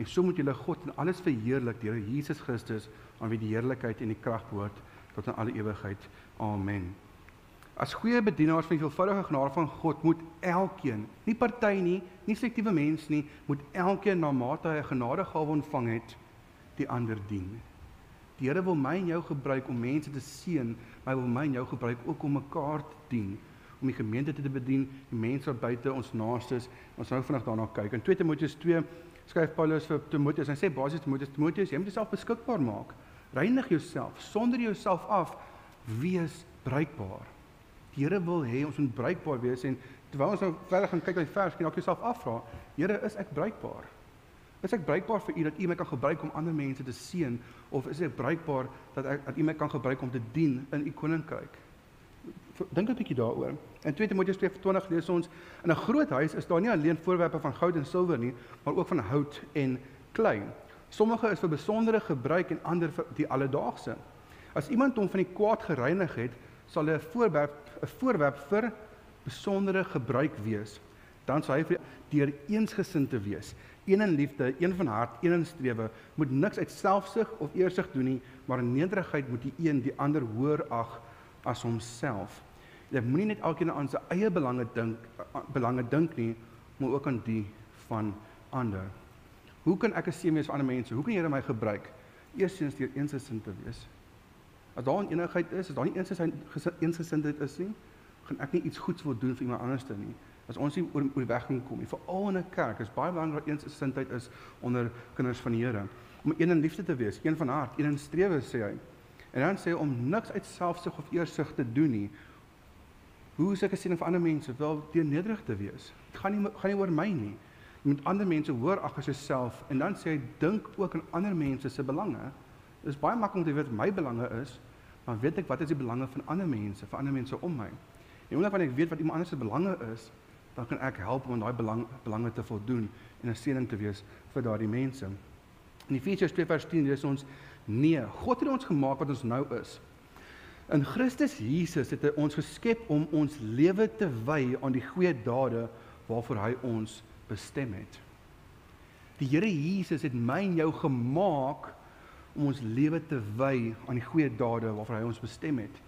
En so moet julle God in alles verheerlik deur Jesus Christus aan wie die heerlikheid en die krag behoort tot in alle ewigheid. Amen. As goeie bedienaars van die veelvoudige genade van God moet elkeen, nie party nie, nie selektiewe mens nie, moet elkeen na mate hy 'n genadegawe ontvang het, die ander dien. Die Here wil my en jou gebruik om mense te seën, maar hy wil my en jou gebruik ook om mekaar te dien, om die gemeente te bedien, die mense buite ons naastes. Ons nou vinnig daarna kyk. In 2 Timoteus 2 skryf Paulus vir Timoteus. Hy sê basies Timoteus, Timoteus, jy moet jouself beskikbaar maak Reinig jouself, sonder jouself af, wees bruikbaar. Die Here wil hê ons moet bruikbaar wees en terwyl ons nou verder gaan kyk na die vers, kan jy jouself afvra, Here, is ek bruikbaar? Is ek bruikbaar vir U dat U my kan gebruik om ander mense te seën of is ek bruikbaar dat ek dat U my kan gebruik om te dien in U koninkryk? Dink 'n bietjie daaroor. In 2 Timoteus 2:20 lees ons: "In 'n groot huis is daar nie alleen voorwerpe van goud en silwer nie, maar ook van hout en klei." Sommige is vir besondere gebruik en ander vir die alledaagse. As iemand hom van die kwaad gereinig het, sal hy 'n voorwerp 'n voorwerp vir besondere gebruik wees. Dan sal hy deur eensgesind te wees, een in liefde, een van hart, een in strewe, moet niks uit selfsug of eersug doen nie, maar in nederigheid moet die een die ander hoër ag as homself. Jy moenie net elkeen aan sy eie belange dink belange dink nie, maar ook aan die van ander. Hoe kan ek 'n seën wees vir ander mense? Hoe kan Here my gebruik? Eerstens deur eensgesind te wees. As daar enigheid is, as daar nie eensgesindheid is nie, gaan ek nie iets goeds wil doen vir iemand anders nie. As ons nie oor oor weg kan kom nie, veral in 'n kerk, is baie belangrik dat eens gesindheid is onder kinders van die Here. Om een in liefde te wees, een van hart, een in strewe sê hy. En dan sê om niks uit selfsug of eersug te doen nie. Hoe is ek gesien vir ander mense wel deur nederig te wees? Dit gaan nie gaan nie oor my nie. Jy moet ander mense hoor ag as jouself en dan sê hy dink ook aan ander mense se belange. Dit is baie maklik om te weet my belange is, maar weet ek wat is die belange van ander mense, vir ander mense om my? En omdat wanneer ek weet wat iemand anders se belange is, dan kan ek help om aan daai belang belange te voldoen en 'n seëning te wees vir daardie mense. In Efesiërs 2:10 lees ons: "Nee, God het ons gemaak wat ons nou is." In Christus Jesus het hy ons geskep om ons lewe te wy aan die goeie dade waarvoor hy ons bestem het. Die Here Jesus het my en jou gemaak om ons lewe te wy aan die goeie dade waarvoor hy ons bestem het.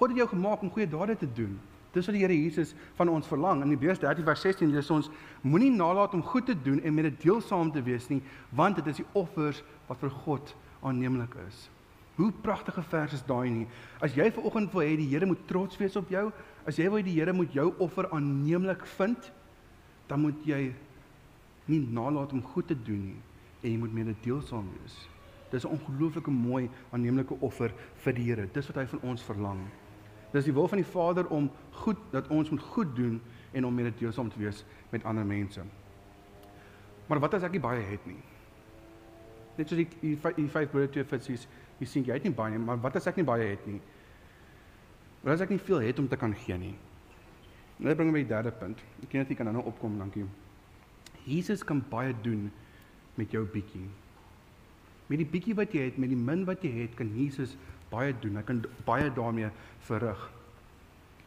God het jou gemaak om goeie dade te doen. Dis wat die Here Jesus van ons verlang. In Hebreërs 13 vers 16 lees ons: Moenie nalat om goed te doen en met dit deelsaam te wees nie, want dit is die offers wat vir God aanneemlik is. Hoe pragtige vers is daai nie. As jy ver oggend wil hê die Here moet trots wees op jou, as jy wil die Here moet jou offer aanneemlik vind, dan moet jy nie nalat om goed te doen nie en jy moet mee deelsaam wees. Dis 'n ongelooflike mooi aanneemlike offer vir die Here. Dis wat hy van ons verlang. Dis die wil van die Vader om goed dat ons moet goed doen en om mee deelsaam te wees met ander mense. Maar wat as ek nie baie het nie? Net soos die die, die vyf brood twee visse Jy sien jy het nie baie nie, maar wat as ek nie baie het nie? Wat as ek nie veel het om te kan gee nie? Nou bring my die derde punt. Ek ken dit jy kan nou opkom, dankie. Jesus kan baie doen met jou bietjie. Met die bietjie wat jy het, met die min wat jy het, kan Jesus baie doen. Hy kan baie daarmee verrig.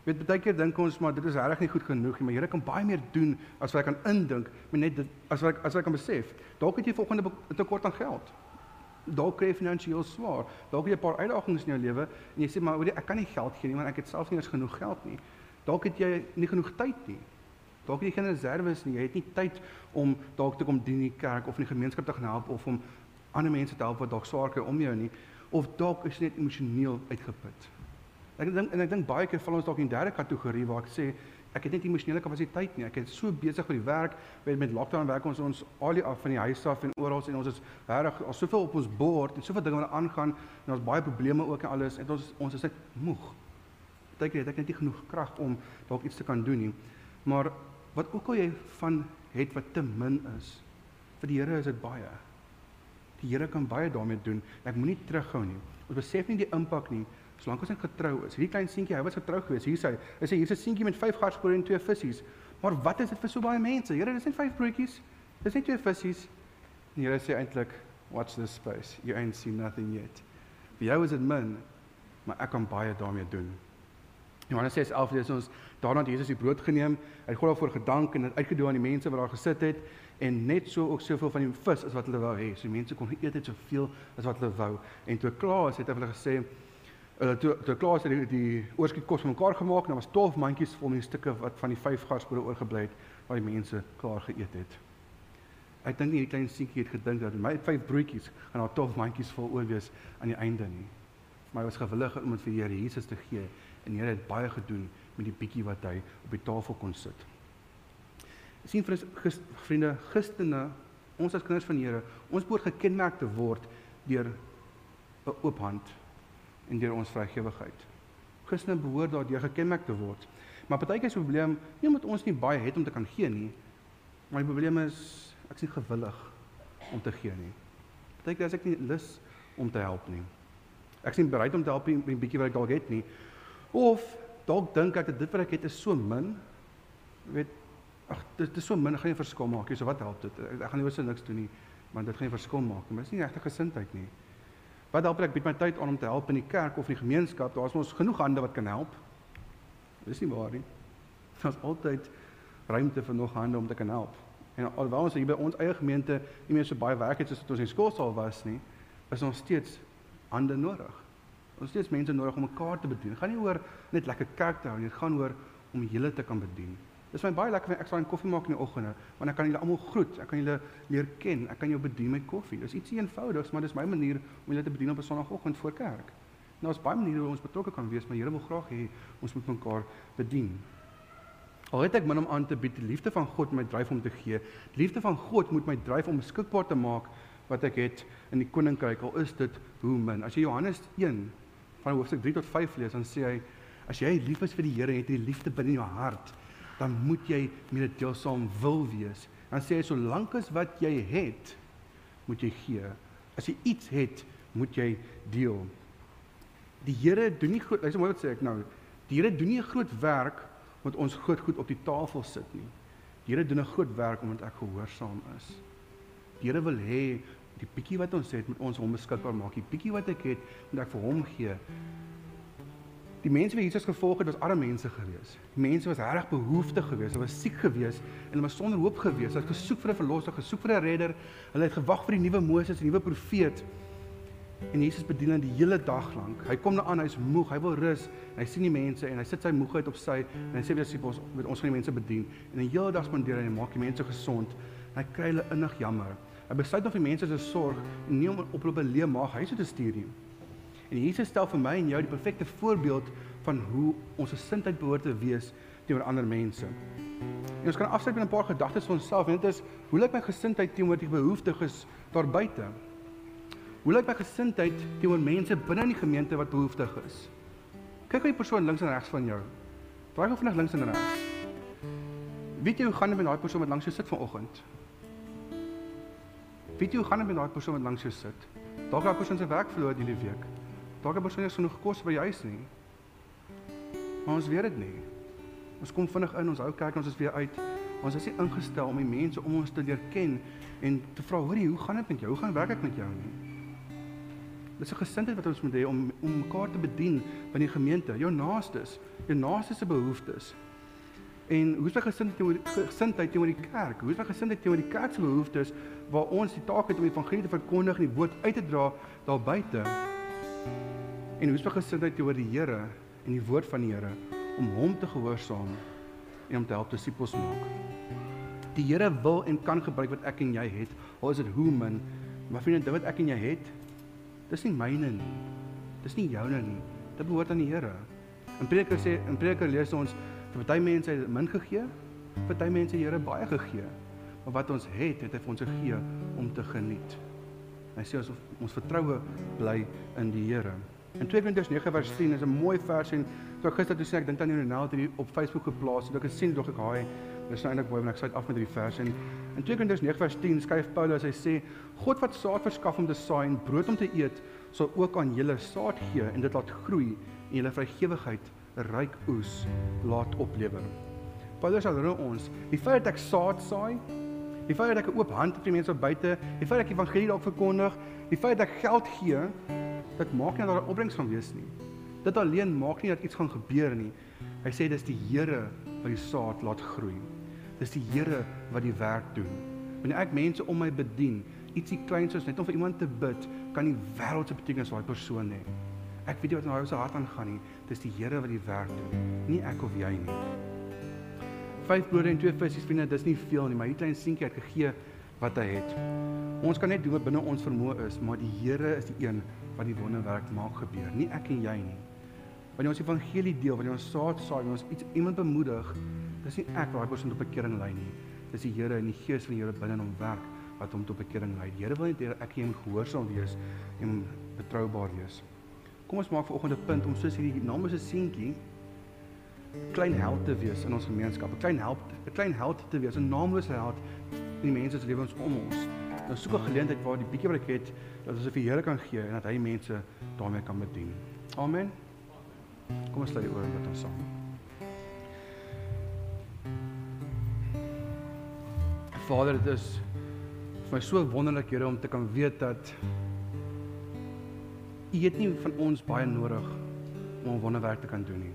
Weet baie keer dink ons maar dit is regtig nie goed genoeg nie, maar Here kan baie meer doen as wat ek kan indink, maar net dit as wat ek as wat ek kan besef. Dalk het jy volgende tekort aan geld dalk kry jy finansiëel swaar. Dalk het jy 'n paar uitdagings in jou lewe en jy sê maar ek kan nie geld gee nie want ek het self nie eens genoeg geld nie. Dalk het jy nie genoeg tyd nie. Dalk het jy geen reserves nie. Jy het nie tyd om dalk te kom dien in die kerk of in die gemeenskap te gaan help of om ander mense te help wat dalk swaar kry om jou nie of dalk is jy net emosioneel uitgeput. Ek dink en ek dink baie keer val ons dalk in derde kategorie waar ek sê ek het net emosionele kapasiteit nie. Ek is so besig met die werk, met met lockdown werk ons ons al die af van die huis af en oral en ons is regtig al soveel op ons bord en soveel dinge wat aangaan en ons baie probleme ook en alles en ons ons is net moeg. Partykeer het ek net nie genoeg krag om dalk iets te kan doen nie. Maar wat ook al jy van het wat te min is, vir die Here is dit baie. Die Here kan baie daarmee doen. Ek moenie terughou nie. Ons besef nie die impak nie Solank ons net getrou is. Hierdie klein seentjie, hy was getrou geweest. Hier sê hy, sê hier's 'n seentjie met 5 garsbrood en 2 visse. Maar wat is dit vir so baie mense? Here, dis net 5 broodjies. Dis net 2 visse. En Here sê eintlik, watch this space. You ain't seen nothing yet. Vir jou is dit min, maar ek kan baie daarmee doen. Johannes 6:11 lees ons daarna het Jesus die brood geneem, hy het God daarvoor gedank en uitgedoen aan die mense wat daar gesit het en net so ook soveel van die vis as wat hulle wou hê. So die mense kon eet het soveel as wat hulle wou. En toe klaar is, het hy hulle gesê Hulle toe toe klaar het die, die oorskiet kos mekaar gemaak en daar was 12 mandjies vol met stukke wat van die vyf garsbroode oorgebly het wat die mense klaar geëet het. Ek dink nie die klein seentjie het gedink dat my vyf broodjies gaan daar 12 mandjies vol oor wees aan die einde nie. Maar hy was gewillig om dit vir die Here Jesus te gee en die Here het baie gedoen met die bietjie wat hy op die tafel kon sit. sien vriende, Christene, ons as kinders van die Here, ons behoort gekenmerk te word deur 'n oop hand en deur ons vrygewigheid. Christene behoort daardeur gekenmerk te word. Maar partykeer is die probleem nie omdat ons nie baie het om te kan gee nie, die probleem is ek is nie gewillig om te gee nie. Partykeer is ek nie lus om te help nie. Ek is nie bereid om te help met 'n bietjie wat ek dalk het nie. Of dalk dink ek dat dit wat ek het is so min. Jy weet, ag, dit is so min, gaan nie verskil maak nie. So wat help dit? Ek, ek gaan nie oor so niks doen nie, want dit gaan nie verskil maak nie. Dit is nie regte gesindheid nie. Wat help ek bied my tyd aan om te help in die kerk of in die gemeenskap? Daar's mos genoeg hande wat kan help. Dis nie waar nie. Daar's altyd ruimte vir nog hande om te kan help. En alhoewel ons hier by ons eie gemeente nie meer so baie werk het soos wat ons in skoolsaal was nie, is ons steeds hande nodig. Ons steeds mense nodig om mekaar te bedien. Dit gaan nie oor net lekker kerk te hou nie, dit gaan oor om julle te kan bedien. Dis my baie lekker wanneer ek staan en koffie maak in die oggende, want ek kan julle almal groet, ek kan julle leer ken, ek kan jou bedien met koffie. Dis ietsie eenvoudigs, maar dis my manier om julle te bedien op 'n Sondagoggend voor kerk. Nou is baie maniere hoe ons betrokke kan wees, maar Here wil graag hê ons moet mekaar bedien. Al het ek min om aan te bied, die liefde van God my dryf om te gee. Die liefde van God moet my dryf om beskikbaar te maak wat ek het in die koninkryk. Al is dit hoe min. As jy Johannes 1 van hoofstuk 3 tot 5 lees, dan sê hy as jy lief is vir die Here, het jy die liefde binne in jou hart, dan moet jy mededeelsaam wil wees. Dan sê hy solank as wat jy het, moet jy gee. As jy iets het, moet jy deel. Die Here doen nie goed, luister mooi wat sê ek nou. Die Here doen nie 'n groot werk omdat ons groot goed op die tafel sit nie. Die Here doen 'n groot werk omdat ek gehoorsaam is. Die Here wil hê die bietjie wat ons het met ons hom beskikbaar maak. Die bietjie wat ek het, moet ek vir hom gee. Die mense wie Jesus gevolg het, was arme mense gewees. Die mense was reg behoeftig gewees. Hulle was siek gewees en hulle was sonder hoop gewees. Hulle het gesoek vir 'n verlosser, gesoek vir 'n redder. Hulle het gewag vir die nuwe Moses, die nuwe profeet. En Jesus bedien hulle die hele dag lank. Hy kom na aan, hy's moeg, hy wil rus. Hy sien die mense en hy sit sy moegheid op sy en hy sê vir die disippels, "Met ons gaan die mense bedien." En 'n hele dag spandeer hy en maak die mense gesond. Hy kry hulle innig jammer. Hy besluit om vir mense se sorg en nie om op hulle leë maag huis te stuur nie. En Jesus stel vir my en jou die perfekte voorbeeld van hoe ons gesindheid behoort te wees teenoor ander mense. En ons kan afsluit met 'n paar gedagtes vir onsself en dit is hoe lyk my gesindheid teenoor die behoeftiges daar buite? Hoe lyk my gesindheid teenoor mense binne in die gemeente wat behoeftig is? Kyk hoe die persoon links en regs van jou. Draai gou vinnig links en regs. Weet jy hoe gaan dit met daai persoon wat langs jou sit vanoggend? Weet jy hoe gaan dit met daai persoon wat langs jou sit? Dalk daai persoon se werk verloor hierdie week. Dalk daai persoon het genoeg kos by die huis nie. Maar ons weet dit nie. Ons kom vinnig in, ons hou kyk ons is weer uit. Ons is nie ingestel om die mense om ons te leer ken en te vra, "Hoerie, hoe gaan dit met jou? Hoe gaan werk ek met jou nie?" Dis 'n gesindheid wat ons moet hê om om mekaar te bedien binne die gemeente, jou naastes, jou naaste se behoeftes. En hoe is my gesindheid teenoor gesindheid teenoor die kerk? Hoe is my gesindheid teenoor die kerk se behoeftes waar ons die taak het om die evangelie te verkondig en die woord uit te dra daar buite? En hoe is my gesindheid teenoor die Here en die woord van die Here om hom te gehoorsaam en om te help disippels maak? Die Here wil en kan gebruik wat ek en jy het, al is dit hoe min, maar vriende, dit wat ek en jy het, Dis nie myne nie. Dis nie joune nie. Dit behoort aan die Here. In Prediker sê in Prediker lees ons vir party mense het min gegee, vir party mense die Here baie gegee. Maar wat ons het, het hy vir ons gegee om te geniet. Hy sê ons ons vertroue bly in die Here. In 2 Korintiërs 9 vers 10 is 'n mooi vers en toe gister toe sê ek dink aan die Ronel het hier op Facebook geplaas en ek het sien dog ek haai Dis nou eintlik mooi want ek sluit af met hierdie vers en in 2 Korintiërs 9 vers 10 skryf Paulus hy sê God wat saad verskaf om te saai en brood om te eet sal ook aan julle saad gee en dit laat groei en julle vrygewigheid ryk oes laat oplewer. Paulus sê hulle ons die feit dat ek saad saai Die feit dat ek oop hand het vir mense buite, die feit dat ek evangelie dalk verkondig, die feit dat ek geld gee, dit maak nie dat daar 'n opbrengs gaan wees nie. Dit alleen maak nie dat iets gaan gebeur nie. Hy sê dis die Here wat die saad laat groei. Dis die Here wat die werk doen. Wanneer ek mense om my bedien, ietsie kleins soos net om vir iemand te bid, kan nie wêreldse betekenis vir daai persoon hê. Ek weet nie wat in daai se hart aangaan nie. Dis die Here wat die werk doen, nie ek of jy nie. Vyf brode en twee visse, vriende, dis nie veel nie, maar hierdie klein seentjie het gegee wat hy het. Ons kan net doen wat binne ons vermoë is, maar die Here is die een wat die wonderwerk maak gebeur, nie ek en jy nie. Wanneer ons evangelie deel, wanneer ons saad saai, wanneer ons iets iemand bemoedig, Dis nie ek wat daai persoon tot bekering lei nie. Dis die Here en die Gees van die Here binne hom werk wat hom tot bekering lei. Die Here wil net hê ek en jy gehoorsaam wees en betroubaar wees. Kom ons maak vanoggend 'n punt om soos hierdie naam is 'n seentjie klein held te wees in ons gemeenskap, 'n klein held, 'n klein held te wees, 'n naamlose held in die mense se lewens om ons. Nou soek 'n geleentheid waar die bietjie wat ek het, dat ons vir die Here kan gee en dat hy mense daarmee kan bedien. Amen. Kom ons lê oor met ons saam. Vader, dit is vir my so wonderlik, Here, om te kan weet dat U het nie van ons baie nodig om wonderwerk te kan doen nie.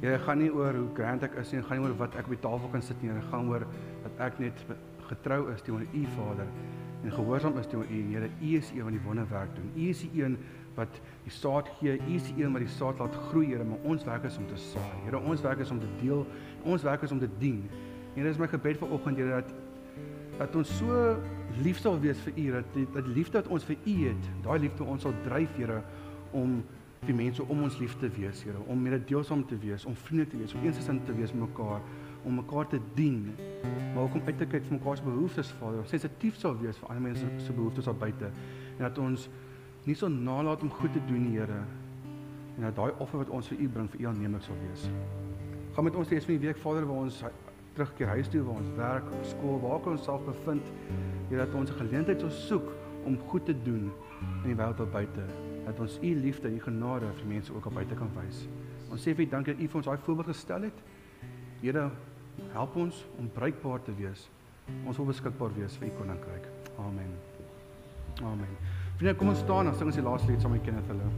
Here, gaan nie oor hoe grand ek is nie, gaan nie oor wat ek op die tafel kan sit nie, dit gaan oor dat ek net getrou is teenoor U, Vader, en gehoorsaam is teenoor U. Here, U is die een wat die wonderwerk doen. U is die een wat die saad gee. U is die een wat die saad laat groei, Here, maar ons werk is om te saai. Here, ons werk is om te deel. Ons werk is om te dien. Here is my gebed vir oggend Here dat dat ons so lief sal wees vir U dat die, dat die liefde wat ons vir U het, daai liefde ons sal dryf Here om vir mense om ons lief te wees, Here, om mededeelsaam te wees, om vriende te wees, om eensgesind te wees mekaar, om mekaar te dien, maar ook om uit te kyk vir mekaar se behoeftes, Vader, om sensitief sal wees vir ander mense se behoeftes daar buite en dat ons nie so nalat om goed te doen, Here, en dat daai offer wat ons vir U bring vir U aanneemlik sal wees. Gaan met ons steeds van die week Vader waar ons terugkeer huis toe waar ons werk, op skool, waar ons self bevind, Here dat ons 'n geleentheid sal soek om goed te doen in die wêreld daar buite. Dat ons U liefde en U genade vir mense ook op buite kan wys. Ons sê vir dankie dat U vir ons daai voorbeeld gestel het. Here, help ons om bruikbaar te wees. Ons wil beskikbaar wees vir U koninkryk. Amen. Amen. Vriende, kom ons staan en sing ons die laaste lied saam met Kenneth hulle.